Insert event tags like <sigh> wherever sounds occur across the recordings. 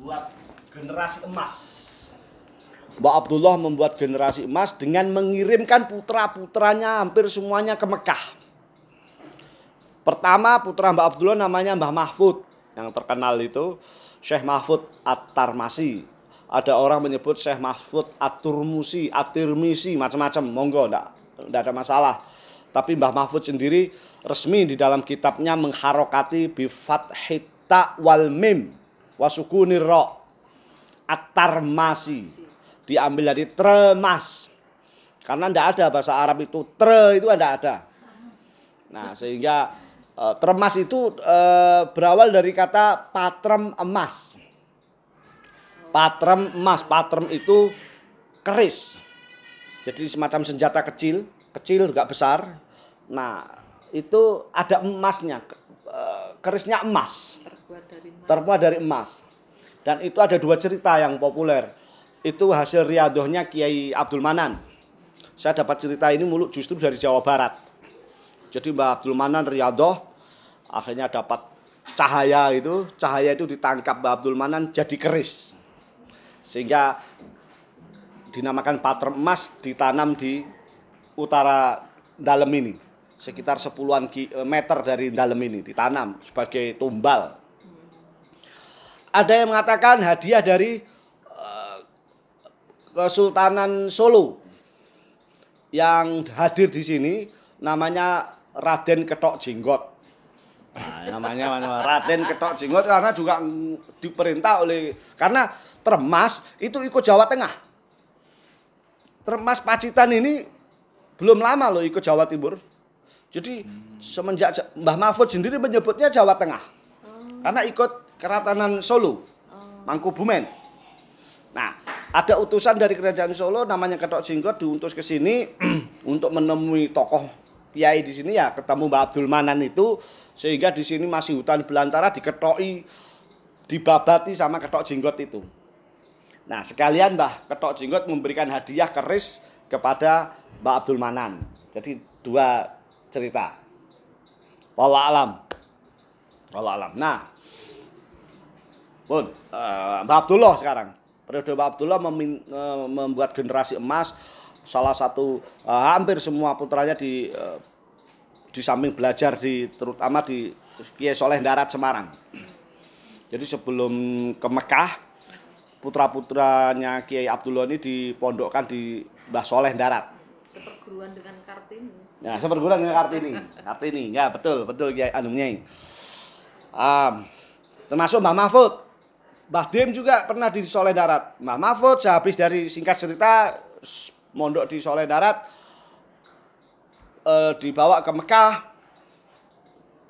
buat generasi emas. Mbak Abdullah membuat generasi emas dengan mengirimkan putra-putranya hampir semuanya ke Mekah. Pertama putra Mbak Abdullah namanya Mbah Mahfud yang terkenal itu Syekh Mahfud At-Tarmasi. Ada orang menyebut Syekh Mahfud At-Turmusi, At-Tirmisi, macam-macam. Monggo enggak, enggak ada masalah. Tapi Mbah Mahfud sendiri resmi di dalam kitabnya mengharokati bifat hita wal mim wasukunir ro at-tarmasi diambil dari tremas. Karena tidak ada bahasa Arab itu. Tre itu tidak ada. Nah sehingga eh, tremas itu eh, berawal dari kata patrem emas. Patrem emas. Patrem itu keris. Jadi semacam senjata kecil. Kecil nggak besar. Nah itu ada emasnya. Eh, kerisnya emas terbuat dari emas. dan itu ada dua cerita yang populer. Itu hasil riadohnya Kiai Abdul Manan. Saya dapat cerita ini mulu justru dari Jawa Barat. Jadi Mbak Abdul Manan riadoh akhirnya dapat cahaya itu. Cahaya itu ditangkap Mbak Abdul Manan jadi keris. Sehingga dinamakan patrem emas ditanam di utara dalam ini. Sekitar sepuluhan meter dari dalam ini ditanam sebagai tumbal ada yang mengatakan hadiah dari eh, Kesultanan Solo yang hadir di sini namanya Raden Ketok Jenggot. Nah, namanya Raden Ketok Jenggot karena juga diperintah oleh karena Termas itu ikut Jawa Tengah. Termas Pacitan ini belum lama loh ikut Jawa Timur. Jadi semenjak Ja- Mbah Mahfud sendiri menyebutnya Jawa Tengah. Karena ikut keratanan Solo, Mangkubumen. Nah, ada utusan dari kerajaan Solo namanya Ketok Jenggot diutus ke sini <clears throat> untuk menemui tokoh kiai di sini ya ketemu Mbah Abdul Manan itu sehingga di sini masih hutan belantara diketoki dibabati sama Ketok Jenggot itu. Nah, sekalian Mbah Ketok Jenggot memberikan hadiah keris kepada Mbah Abdul Manan. Jadi dua cerita. Wallah alam. Wallah alam. Nah, Pun, eh, Mbah Abdullah sekarang. Periode Mbah Abdullah memin- eh, membuat generasi emas. Salah satu eh, hampir semua putranya di eh, di samping belajar di terutama di Kiai Soleh Darat Semarang. Jadi sebelum ke Mekah, putra-putranya Kiai Abdullah ini dipondokkan di Mbah Soleh Darat. Seperguruan dengan Kartini. Nah, seperguruan dengan Kartini. Kartini, ya betul, betul Kiai Anu Nyai. Um, termasuk Mbah Mahfud. Mbah Dim juga pernah di Soleh Darat. Mbah Mahfud sehabis dari singkat cerita mondok di Soleh Darat eh, dibawa ke Mekah.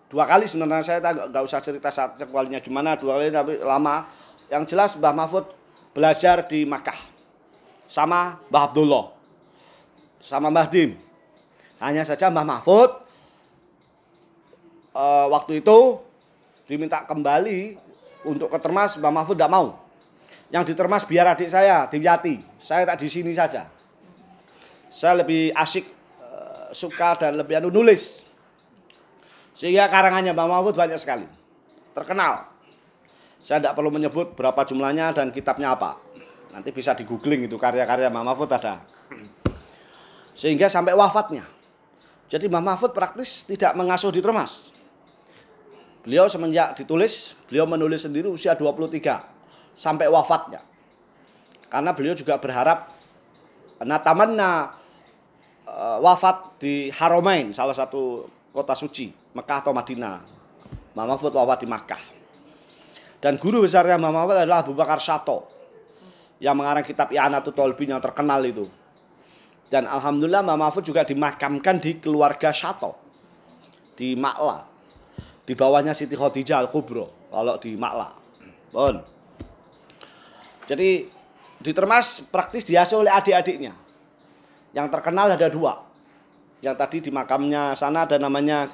Dua kali sebenarnya saya nggak usah cerita satu kalinya gimana dua kali tapi lama. Yang jelas Mbah Mahfud belajar di Makkah sama Mbah Abdullah sama Mbah Dim. Hanya saja Mbah Mahfud eh, waktu itu diminta kembali untuk ke Termas, Mbah Mahfud tidak mau. Yang di Termas biar adik saya, Diwyati. Saya tak di sini saja. Saya lebih asik eh, suka dan lebih anu nulis. Sehingga karangannya Mbah Mahfud banyak sekali. Terkenal. Saya tidak perlu menyebut berapa jumlahnya dan kitabnya apa. Nanti bisa di googling itu karya-karya Mbah Mahfud ada. Sehingga sampai wafatnya. Jadi Mbah Mahfud praktis tidak mengasuh di Termas. Beliau semenjak ditulis, beliau menulis sendiri usia 23 sampai wafatnya. Karena beliau juga berharap natamanna eh, wafat di Haramain, salah satu kota suci, Mekah atau Madinah. Mbah Mahfud wafat di Makkah. Dan guru besarnya Mbah Mahfud adalah Abu Bakar Sato yang mengarang kitab I'anatul Tolbin yang terkenal itu. Dan alhamdulillah Mbah Mahfud juga dimakamkan di keluarga Sato di Makla. Di bawahnya Siti Khadijah Al Kubro kalau di Makla. Bon. Jadi di Termas praktis diasuh oleh adik-adiknya. Yang terkenal ada dua. Yang tadi di makamnya sana ada namanya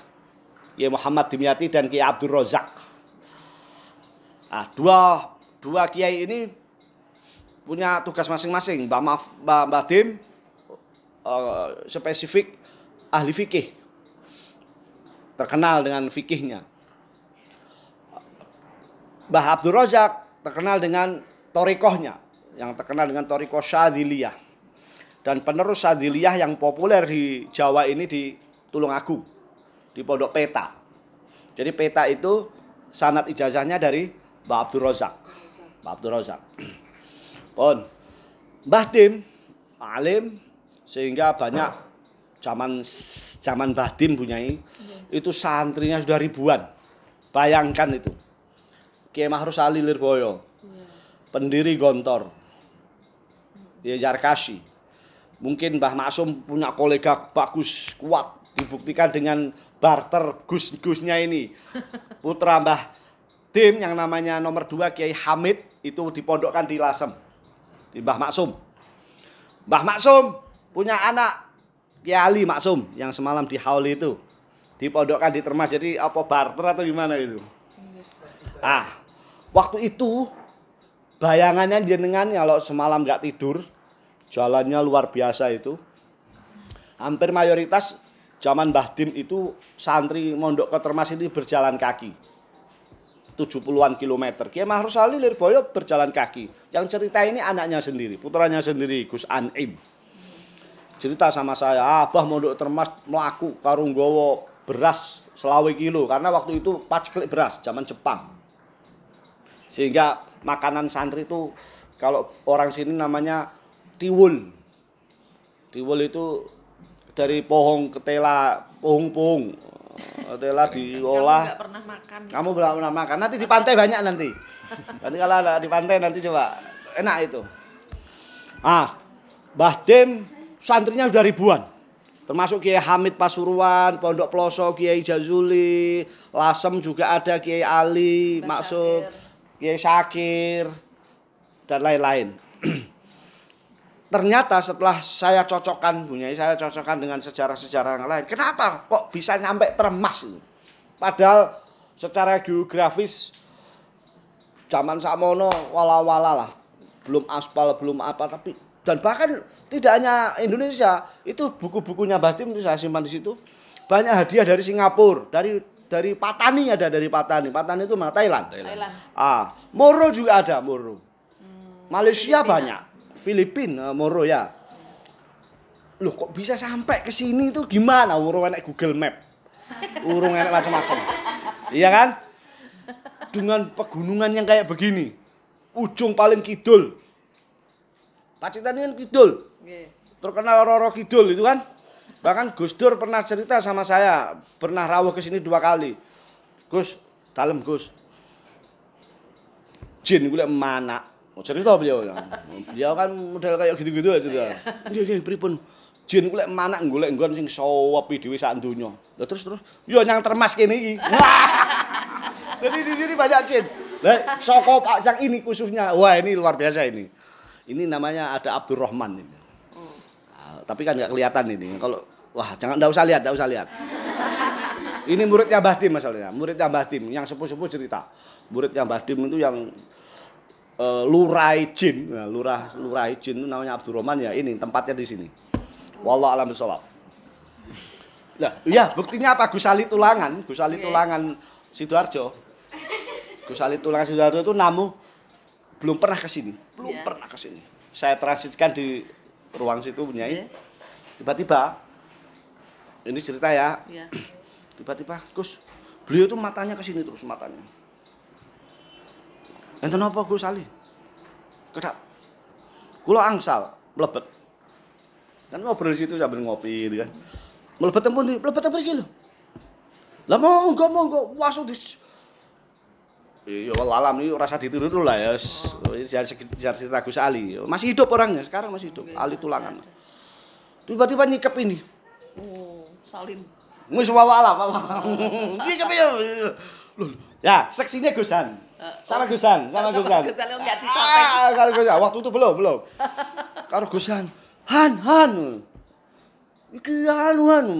Kiai Muhammad Dimyati dan Kiai Abdul Rozak. Nah, dua dua kiai ini punya tugas masing-masing. Mbak Maf, Mbak, Mbak Dim eh, spesifik ahli fikih. Terkenal dengan fikihnya. Mbah Abdul Razak terkenal dengan torikohnya, yang terkenal dengan torikoh Syadiliyah. Dan penerus Syadiliyah yang populer di Jawa ini di Tulungagung, di Pondok Peta. Jadi Peta itu sanat ijazahnya dari Mbah Abdul Razak. Mbah Abdul Razak. Pun Mbah Dim alim sehingga banyak zaman zaman Mbah Dim punyai itu santrinya sudah ribuan. Bayangkan itu. Kiai Mahrus Ali Lirboyo, pendiri Gontor, ya Jarkasi. Mungkin Mbah Maksum punya kolega bagus, kuat, dibuktikan dengan barter gus-gusnya ini. Putra Mbah Dim yang namanya nomor dua Kiai Hamid itu dipondokkan di Lasem, di Mbah Maksum. Mbah Maksum punya anak Kiai Ali Maksum yang semalam di Hauli itu dipondokkan di Termas. Jadi apa barter atau gimana itu? Ah, waktu itu bayangannya jenengan kalau semalam nggak tidur, jalannya luar biasa itu. Hampir mayoritas zaman Mbah Dim itu santri mondok ke Termas ini berjalan kaki. 70-an kilometer. Kiai Mahrus Ali Lirboyo berjalan kaki. Yang cerita ini anaknya sendiri, putranya sendiri, Gus Anim. Cerita sama saya, Abah mondok Termas melaku karung gowo beras selawe kilo. Karena waktu itu paceklik beras zaman Jepang. Sehingga makanan santri itu kalau orang sini namanya tiwul. Tiwul itu dari pohon ketela pohon-pohon ketela Kamu diolah. nggak pernah makan. kamu belum pernah makan. Nanti di pantai banyak nanti. Nanti kalau ada di pantai nanti coba. Enak itu. Ah Mbah Dim santrinya sudah ribuan. Termasuk Kiai Hamid Pasuruan Pondok Ploso Kiai Jazuli Lasem juga ada Kiai Ali Maksud. Kiai Syakir dan lain-lain. <clears throat> Ternyata setelah saya cocokkan punya saya cocokkan dengan sejarah-sejarah yang lain kenapa kok bisa nyampe termas padahal secara geografis zaman samono wala-wala lah. Belum aspal belum apa tapi dan bahkan tidak hanya Indonesia itu buku-bukunya Batim itu saya simpan di situ. Banyak hadiah dari Singapura dari dari Patani ada dari Patani. Patani itu mana Thailand. Thailand. ah Moro juga ada Moro. Malaysia Filipina. banyak. Filipina eh, Moro ya. Loh kok bisa sampai ke sini itu gimana? Urung enek Google Map. Urung enek macam-macam. Iya kan? Dengan pegunungan yang kayak begini ujung paling kidul. Pacitan ini kan kidul. Terkenal Roro Kidul itu kan? Bahkan Gus Dur pernah cerita sama saya pernah rawuh ke sini dua kali. Gus dalam Gus. Jin gue mana Oh, cerita beliau? Ya. beliau kan model kayak gitu-gitu aja dia iya. Iya pripun? Jin gue mana golek nggon sing sawepi dhewe sak donya. Lah terus terus? Yo nyang termas kene iki. <laughs> Wah. jadi di sini banyak jin. Lah soko Pak yang ini khususnya. Wah ini luar biasa ini. Ini namanya ada Abdurrahman ini tapi kan nggak kelihatan ini. Kalau wah jangan nggak usah lihat, nggak usah lihat. ini muridnya Mbah Dim masalahnya, muridnya Mbah Dim yang sepuh-sepuh cerita. Muridnya Mbah Dim itu yang eh, lurai jin, nah, lurah lurai jin itu namanya Abdurrahman ya. Ini tempatnya di sini. Wallah alam bisawab. Lah, iya buktinya apa? Gusali Tulangan, Gusali Oke. Tulangan Sidoarjo. Gusali Tulangan Sidoarjo itu namu belum pernah ke sini, belum Iya. pernah ke sini. Saya transitkan di ruang situ punya Iya. tiba-tiba ini cerita ya. Iya. tiba-tiba Gus beliau tuh matanya ke sini terus matanya. Enten apa Gus Ali? Kedap kula angsal mlebet. Kan ngobrol di situ sambil ngopi gitu kan. Mlebet pun di mlebet apa iki lho? Lah monggo monggo. Langsung di Iya, alam ini rasa ditiru dulu lah ya. Jangan sekedar cerita Gus Ali. Masih hidup orangnya, sekarang masih hidup. Ali Tulangan. Tiba-tiba nyikep ini. Oh, salin. Wis wawa alam. <laughs> Nyikep ini. Loh, Ya, seksinya Gusan. Sama Gusan, sama Gusan. Gusan, lo nggak disopek. Ah, karo Gusan. Waktu itu belum, belum. <laughs> Karo Gusan. Han, Han. Iki anu anu.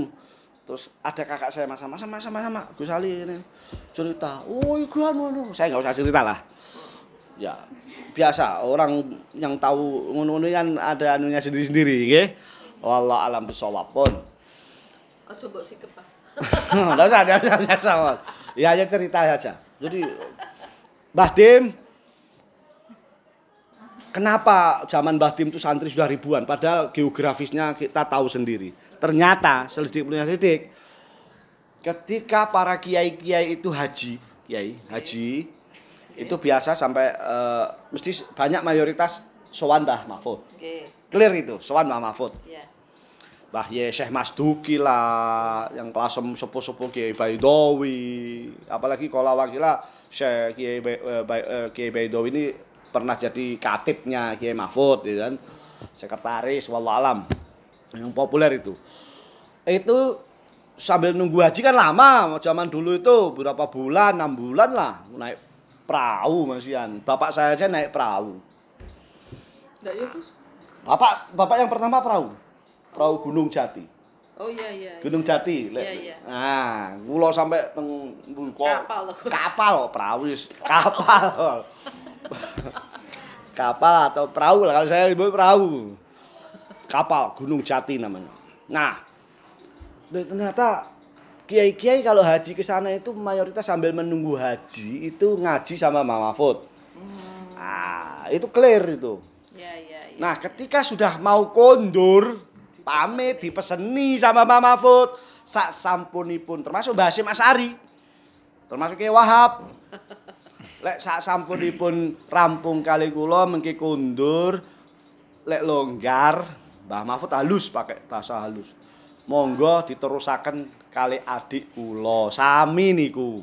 Terus ada kakak saya masa masa masa masa sama Gus Ali ini cerita. Oh, iki anu anu. Saya nggak usah cerita lah. Ya, biasa orang yang tahu ngono-ngono kan ada anunya sendiri-sendiri, nggih. Wallah alam bisawab pun. Oh, coba sikep. Enggak <laughs> usah, enggak usah, enggak usah. Mas. Ya cerita saja. Jadi Mbah Dim kenapa zaman Mbah Dim itu santri sudah ribuan padahal geografisnya kita tahu sendiri. Ternyata selidik punya selidik ketika para kiai-kiai itu haji, kiai haji itu biasa sampai eh, mesti banyak mayoritas sowan Mbah Mahfud. Oke. Clear itu, sowan Mbah Mahfud. Ya. Mbah Ye Syekh Mas Duki lah, yang kelas sepuh-sepuh Kiai Baidowi, apalagi kalau wakila Syekh Kiai eh, eh, Kiai Baidowi ini pernah jadi katibnya Kiai Mahfud, ya kan, sekretaris, wallah alam, yang populer itu. Itu sambil nunggu haji kan lama, zaman dulu itu berapa bulan, enam bulan lah, naik perahu masian. Bapak saya aja naik perahu. Ya, Gus? Bapak, bapak yang pertama perahu, perahu Gunung Jati. Oh iya iya. Gunung Jati. Iya, iya. Nah, kula sampai teng mbuka. Kapal. Kapal perahu. <laughs> Kapal. <laughs> kapal atau perahu lah kalau saya ibu perahu. Kapal Gunung Jati namanya. Nah, ternyata kiai-kiai kalau haji ke sana itu mayoritas sambil menunggu haji itu ngaji sama Mama Mahfud. Ah, itu clear itu. Iya iya iya. Nah, ketika sudah mau kondur, pamit dipeseni sama Mbak Mahfud, sak sampunipun termasuk Mbah Hasyim Asari. Termasuk Ki Wahab. <laughs> Lek sak sampunipun rampung kali kula mengki kondur, lek longgar, Mbah Mahfud halus pakai bahasa halus. Monggo diterusaken kali adik kula, sami niku.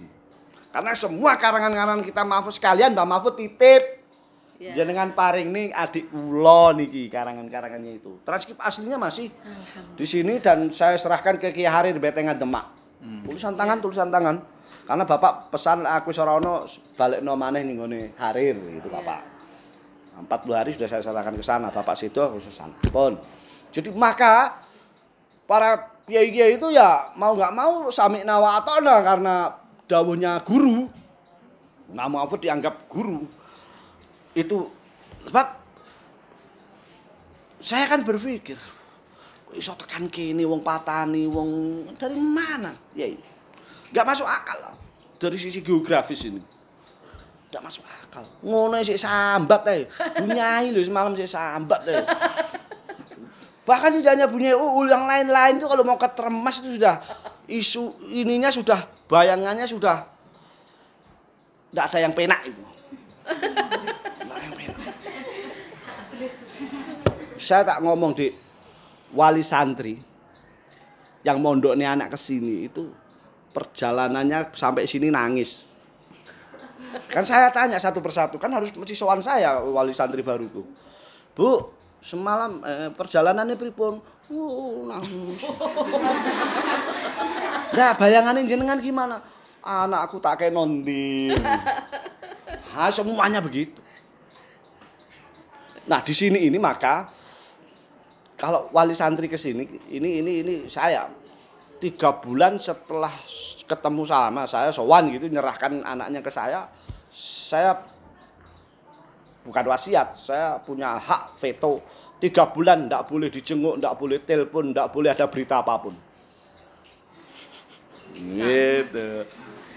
Karena semua karangan-karangan kita Mahfud sekalian Mbah Mahfud titip. Iya. Jenengan paring nih adik kula niki karangan-karangannya itu. Transkrip aslinya masih di sini dan saya serahkan ke Kiai Harir Betengan Demak. Tulisan tangan, tulisan tangan. Karena Bapak pesan aku sorono balikno maneh ning ngene Harir gitu Bapak. 40 hari sudah saya serahkan ke sana. Bapak situ aku ke sana. Pun. Jadi maka para kiai-kiai itu ya mau nggak mau sami nawa atona karena dawuhnya guru. Nah, Mahfud dianggap guru itu sebab saya kan berpikir iso tekan kene wong patani wong dari mana ya nggak masuk akal dari sisi geografis ini nggak masuk akal. Ngono sih sambat teh bunyai loh semalam sih sambat teh bahkan tidak hanya bunyi uul yang lain-lain itu kalau mau ketermas itu sudah isu ininya sudah bayangannya sudah tidak ada yang penak itu. Saya tak ngomong di wali santri yang mondoknya anak ke sini itu perjalanannya sampai sini nangis kan saya tanya satu persatu kan harus mesti saya wali santri baru tuh. Bu semalam eh, perjalanannya pripun? Oh nangis. Nah bayangannya jenengan gimana? Anak aku tak kayak nondil ha semuanya begitu. Nah di sini ini maka kalau wali santri ke sini ini ini ini saya tiga bulan setelah ketemu sama saya sowan gitu nyerahkan anaknya ke saya saya bukan wasiat saya punya hak veto tiga bulan tidak boleh dijenguk tidak boleh telepon tidak boleh ada berita apa pun gitu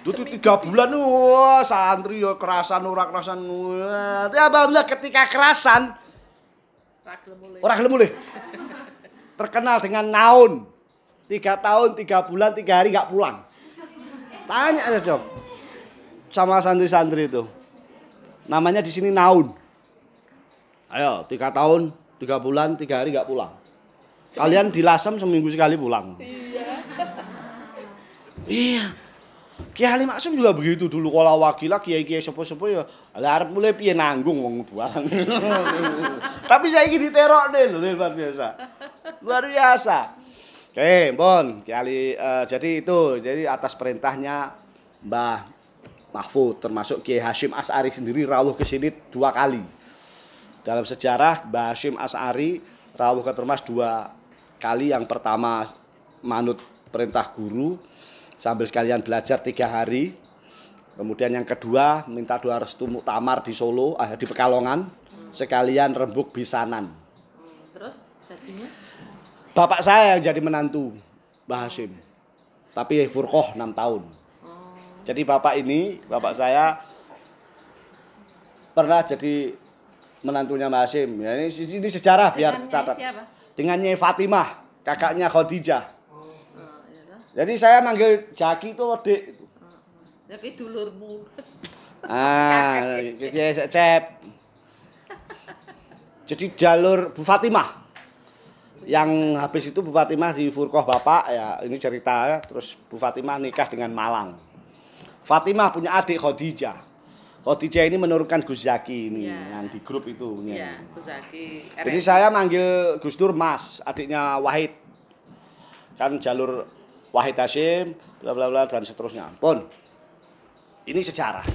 itu tiga bulan wah santri ya kerasan ora kerasan wah ya alhamdulillah ketika kerasan. Orang gelem mulih. Terkenal dengan naun. Tiga tahun, tiga bulan, tiga hari nggak pulang. Tanya aja Jok. Sama santri-santri itu. Namanya di sini naun. Ayo, tiga tahun, tiga bulan, tiga hari nggak pulang. Kalian dilasem seminggu sekali pulang. Iya. Iya. Kiai Halim Maksum juga begitu dulu kalau wakila kiai-kiai sepuh-sepuh ya arep mulai piye nanggung wong tualang. <laughs> Tapi saya diterok deh loh luar biasa. Luar biasa. Oke, Bon, Kiai Ali, eh, jadi itu jadi atas perintahnya Mbah Mahfud termasuk Kiai Hashim As'ari sendiri rawuh ke sini dua kali. Dalam sejarah Mbah Hashim As'ari rawuh ke Termas dua kali. Yang pertama manut perintah guru sambil sekalian belajar tiga hari. Kemudian yang kedua minta doa restu muktamar di Solo, ah, di Pekalongan, sekalian rembuk bisanan. Terus jadinya Bapak saya yang jadi menantu Mbah Hashim. Tapi Furqoh 6 tahun. Jadi bapak ini, bapak saya pernah jadi menantunya Mbak Hasim. Ya, ini, ini sejarah biar Dengan Nyai tercatat. siapa? Dengan Nyai Fatimah, kakaknya Khadijah. Oh, ya toh. Jadi saya manggil Jaki itu Dik. Ya ki dulurmu. Ah, <laughs> Cep. Jadi jalur Bu Fatimah. Yang habis itu Bu Fatimah di Furqoh Bapak ya, ini cerita ya. Terus Bu Fatimah nikah dengan Malang. Fatimah punya adik Khadijah. Khadijah ini menurunkan Gus Zaki ini Ya. yang di grup itu. punya. Ya, Gus Zaki. Jadi saya manggil Gus Dur Mas, adiknya Wahid. Kan jalur Wahid Hashim, bla bla bla dan seterusnya. Pun. Ini sejarah.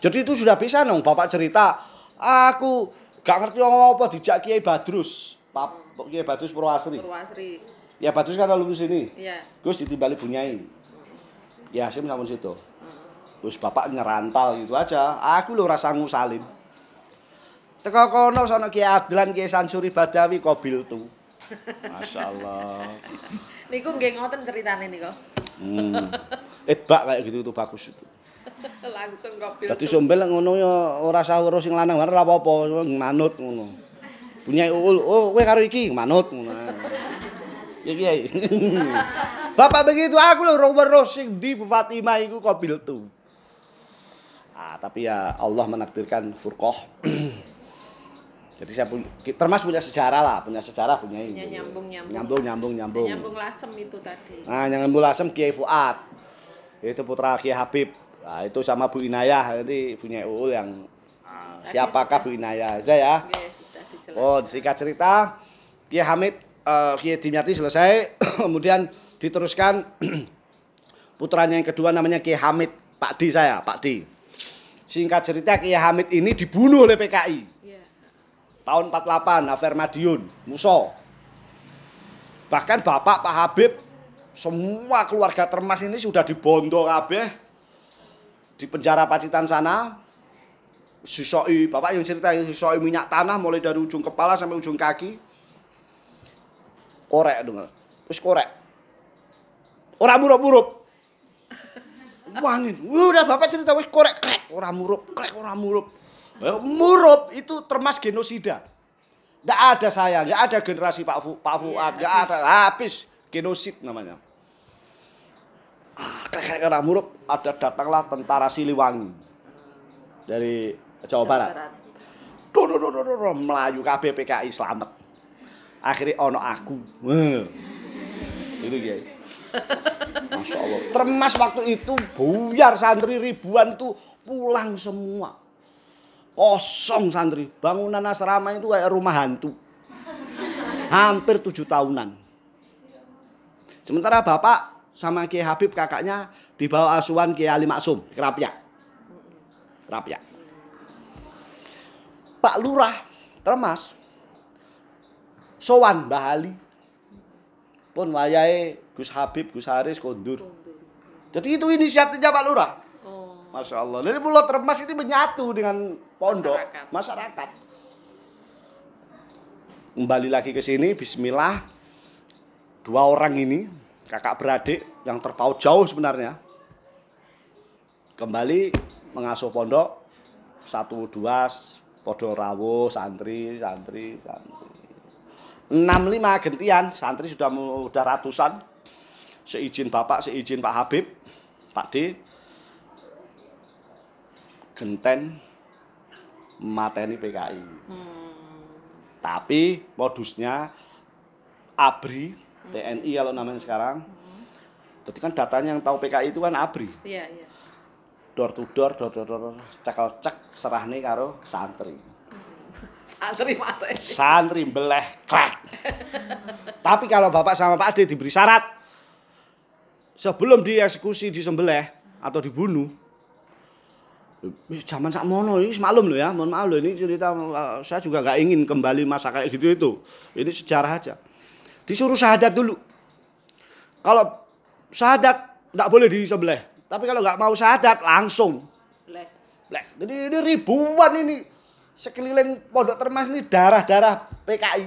Jadi itu sudah bisa dong Bapak cerita, aku gak ngerti ngomong apa dijak Kiai Badrus. Kiai Badrus Purwasri. Purwasri. Ya Badrus kan lalu sini. Iya. Gus ditimbali bunyai. Ya Hashim sampun situ. Terus bapak nyerantal gitu aja. Aku lho rasa ngusalin. Teko kono sono Ki Adlan Ki Sansuri Badawi Kobil tu. Masyaallah. <laughs> Niku nggih ngoten ceritane niku. Hmm. Edbak kayak gitu tuh bagus itu. <laughs> Langsung kopi. Dadi sombel ngono ya ora sah sing lanang ora apa-apa, manut ngono. Punya ul, oh kowe karo iki manut ngono. Ya kiai. Bapak begitu aku lho weruh sing di Fatimah iku kobil tu. Ah, tapi ya Allah menakdirkan furqah. Jadi saya punya, termas punya sejarah lah, punya sejarah punya ini. Ya, nyambung, nyambung. Nyambung, nyambung, nyambung. Nyambung lasem itu tadi. Nah, yang nyambung lasem Kiai Fuad. Itu putra Kiai Habib. Nah, itu sama Bu Inayah, nanti punya Uul yang ah, siapakah Bu Inayah aja ya. Nggih, dijelaskan. Oh, singkat cerita, Kiai Hamid, eh, Kiai Dimyati selesai, <clears throat> kemudian diteruskan <clears throat> putranya yang kedua namanya Kiai Hamid, Pak Di saya, Pak Di. Singkat cerita Kiai Hamid ini dibunuh oleh PKI Iya. tahun 48 Afer Madiun, Muso. Bahkan Bapak Pak Habib semua keluarga Termas ini sudah dibondo kabeh di penjara Pacitan sana. Sisoi, Bapak yang cerita sisoi minyak tanah mulai dari ujung kepala sampai ujung kaki. Korek dong. Terus korek. Orang murup-murup. Wangin. Udah Bapak cerita wis korek krek, orang murup, krek orang murup. Eh, Murup itu termas genosida. Nggak ada saya, nggak ada generasi Pak Fu, Pak Fuad, Iya, nggak ada, habis genosid namanya. Ah, krek krek orang murup, ada datanglah tentara Siliwangi dari Jawa Barat. Duh, Melayu kabeh PKI selamat. Akhirnya ono aku. Itu Kiai. <laughs> Masya Allah. Termas waktu itu buyar santri ribuan itu pulang semua. Kosong santri. Bangunan asrama itu kayak rumah hantu. Hampir tujuh tahunan. Sementara bapak sama Kiai Habib kakaknya di bawah asuhan Kiai Ali Maksum, Kerapiak. Kerapiak. Pak Lurah, Termas, Sowan Mbah Ali. Pun wayahe Gus Habib, Gus Haris kondur. Jadi itu inisiatifnya Pak Lurah. Oh. Masya Allah. Jadi Pulau Termas ini menyatu dengan pondok Masyarakat. masyarakat. Kembali lagi ke sini, Bismillah. Dua orang ini, kakak beradik yang terpaut jauh sebenarnya. Kembali mengasuh pondok, satu dua podo rawuh, santri, santri, santri. 65 gentian, santri sudah sudah ratusan. Seizin Bapak, seizin Pak Habib, Pak D, genten mateni PKI. Tapi modusnya ABRI, TNI kalau namanya sekarang. Jadi kan datanya yang tahu PKI itu kan ABRI. Iya, iya. Door to door, door to door, cekel cek serah nih karo santri. <laughs> Santri mata ini. Santri beleh klek. Tapi kalau Bapak sama Pak Ade diberi syarat sebelum dieksekusi disembelih atau dibunuh zaman sak mono ini maklum loh ya, mohon maaf loh ini cerita saya juga nggak ingin kembali masa kayak gitu itu. Ini sejarah aja. Disuruh syahadat dulu. Kalau syahadat nggak boleh disembelih, tapi kalau nggak mau syahadat langsung Bleh. Blek. Jadi ini ribuan ini sekeliling pondok termas ini darah-darah PKI.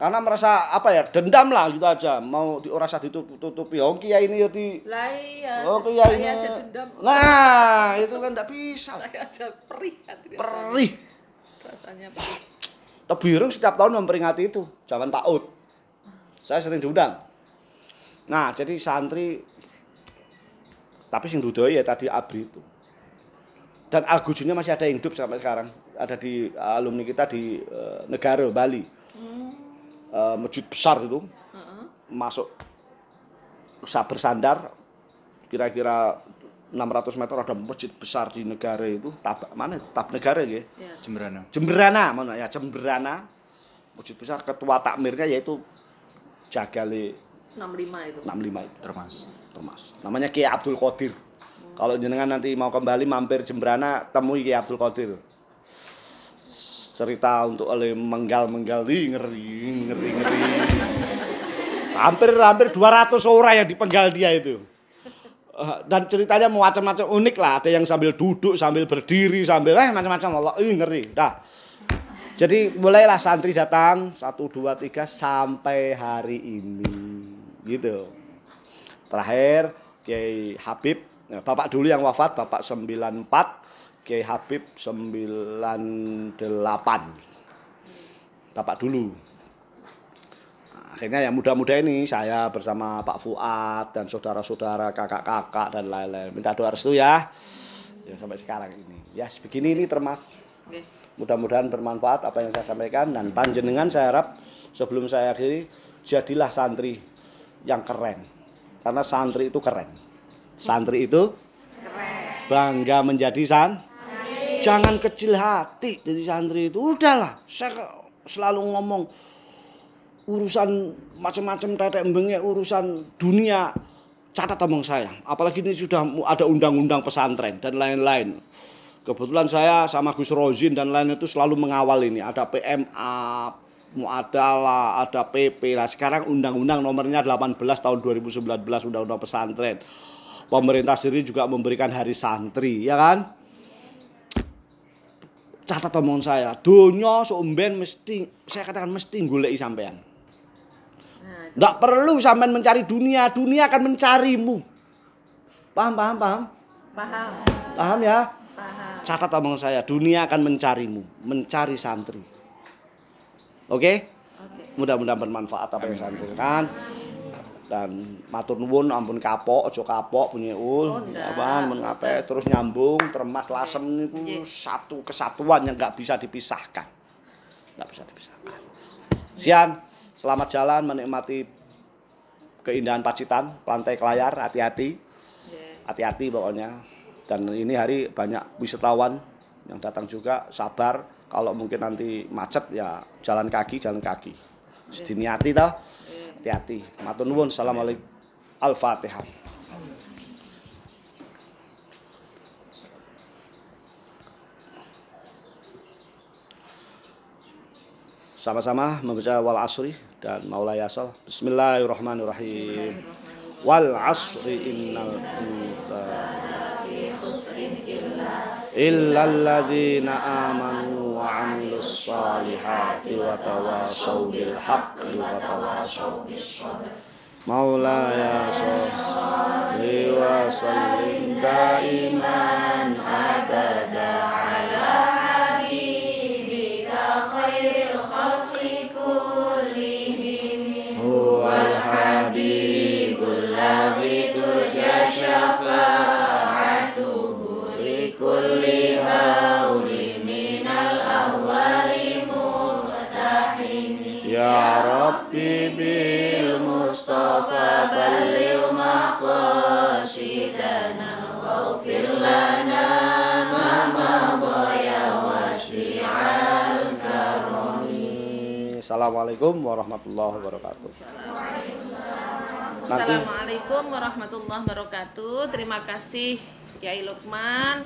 Karena merasa apa ya dendam lah gitu aja mau di ora usah ditutupi oh kiai ini ya di Lah iya. oh kiai ini aja dendam. nah itu kan tidak bisa Saya aja perih rasanya. perih Rasanya. Apa? Tebirung setiap tahun memperingati itu, zaman Pak Ud. Saya sering diundang. Nah, jadi santri tapi sing dudoi ya tadi Abri itu. Dan Algujunya masih ada yang hidup sampai sekarang. Ada di alumni kita di eh, Negara Bali. Eh, masjid besar itu Heeh. masuk bisa bersandar kira-kira 600 meter ada masjid besar di negara itu tab mana itu? tab negara ya Ya. Jemberana. Jemberana mana ya Jemberana masjid besar ketua takmirnya yaitu Jagale 65 itu. 65 itu. Termas. Thomas namanya Kiai Abdul Qadir. Kalau jenengan nanti mau kembali mampir Jemberana temui Kiai Abdul Qadir. Cerita untuk oleh menggal-menggal. Ngeri ngeri ngeri. Hampir hampir 200 orang yang dipenggal dia itu. Eh, dan ceritanya macam-macam unik lah. Ada yang sambil duduk sambil berdiri sambil eh macam-macam. Allah Ih, ngeri. Dah. Jadi mulailah santri datang. Satu dua tiga sampai hari ini gitu. Terakhir Kiai Habib ya, bapak dulu yang wafat bapak 94 Kiai Habib 98 bapak dulu. Akhirnya yang muda-muda ini saya bersama Pak Fuad dan saudara-saudara kakak-kakak dan lain-lain. Minta doa restu ya. Ya sampai sekarang ini. Ya begini ini termas. Mudah-mudahan bermanfaat apa yang saya sampaikan dan panjenengan saya harap sebelum saya akhiri jadilah santri yang keren. Karena santri itu keren. Santri itu bangga menjadi san jangan kecil hati jadi santri itu. Udahlah saya selalu ngomong urusan macam-macam tetek embengnya urusan dunia. Catat omong saya. Apalagi ini sudah ada undang-undang pesantren dan lain-lain. Kebetulan saya sama Gus Rozin dan lain itu selalu mengawal ini. Ada PMA Muadalah, ada PP lah sekarang undang-undang nomornya 18 tahun 2019 undang-undang pesantren pemerintah sendiri juga memberikan hari santri ya kan catat omong saya dunia seumben mesti saya katakan mesti goleki sampean Nah, itu Nggak perlu sampean mencari dunia, dunia akan mencarimu. Paham, paham, paham? paham. Paham ya? Paham. Catat omong saya, dunia akan mencarimu, mencari santri. Oke? Oke. Mudah-mudahan bermanfaat apa yang saya sampaikan. Dan matur nuwun ampun kapok, aja kapok punya ul, Oh, ngape, terus nyambung, termas lasem niku satu kesatuan yang nggak bisa dipisahkan. Nggak bisa dipisahkan. Sian, selamat jalan menikmati keindahan Pacitan, Pantai Kelayar, hati-hati. Hati-hati pokoknya dan ini hari banyak wisatawan yang datang juga sabar kalau mungkin nanti macet ya jalan kaki jalan kaki. Sedini hati toh hati-hati. Matur nuwun. Assalamualaikum. Al-fatihah. Sama-sama membaca wal asri dan maula yasal. Bismillahirrahmanirrahim. Wal asri innal insana illa alladhina amanu salihati wa tawasaw bil haqqi wa tawasaw bis sabr maulaya sholli wa sallim Assalamualaikum warahmatullahi wabarakatuh Nanti Assalamualaikum warahmatullahi wabarakatuh. Terima kasih Yai Lukman.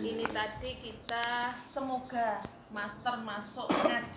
Ini tadi kita semoga master masuk ngaji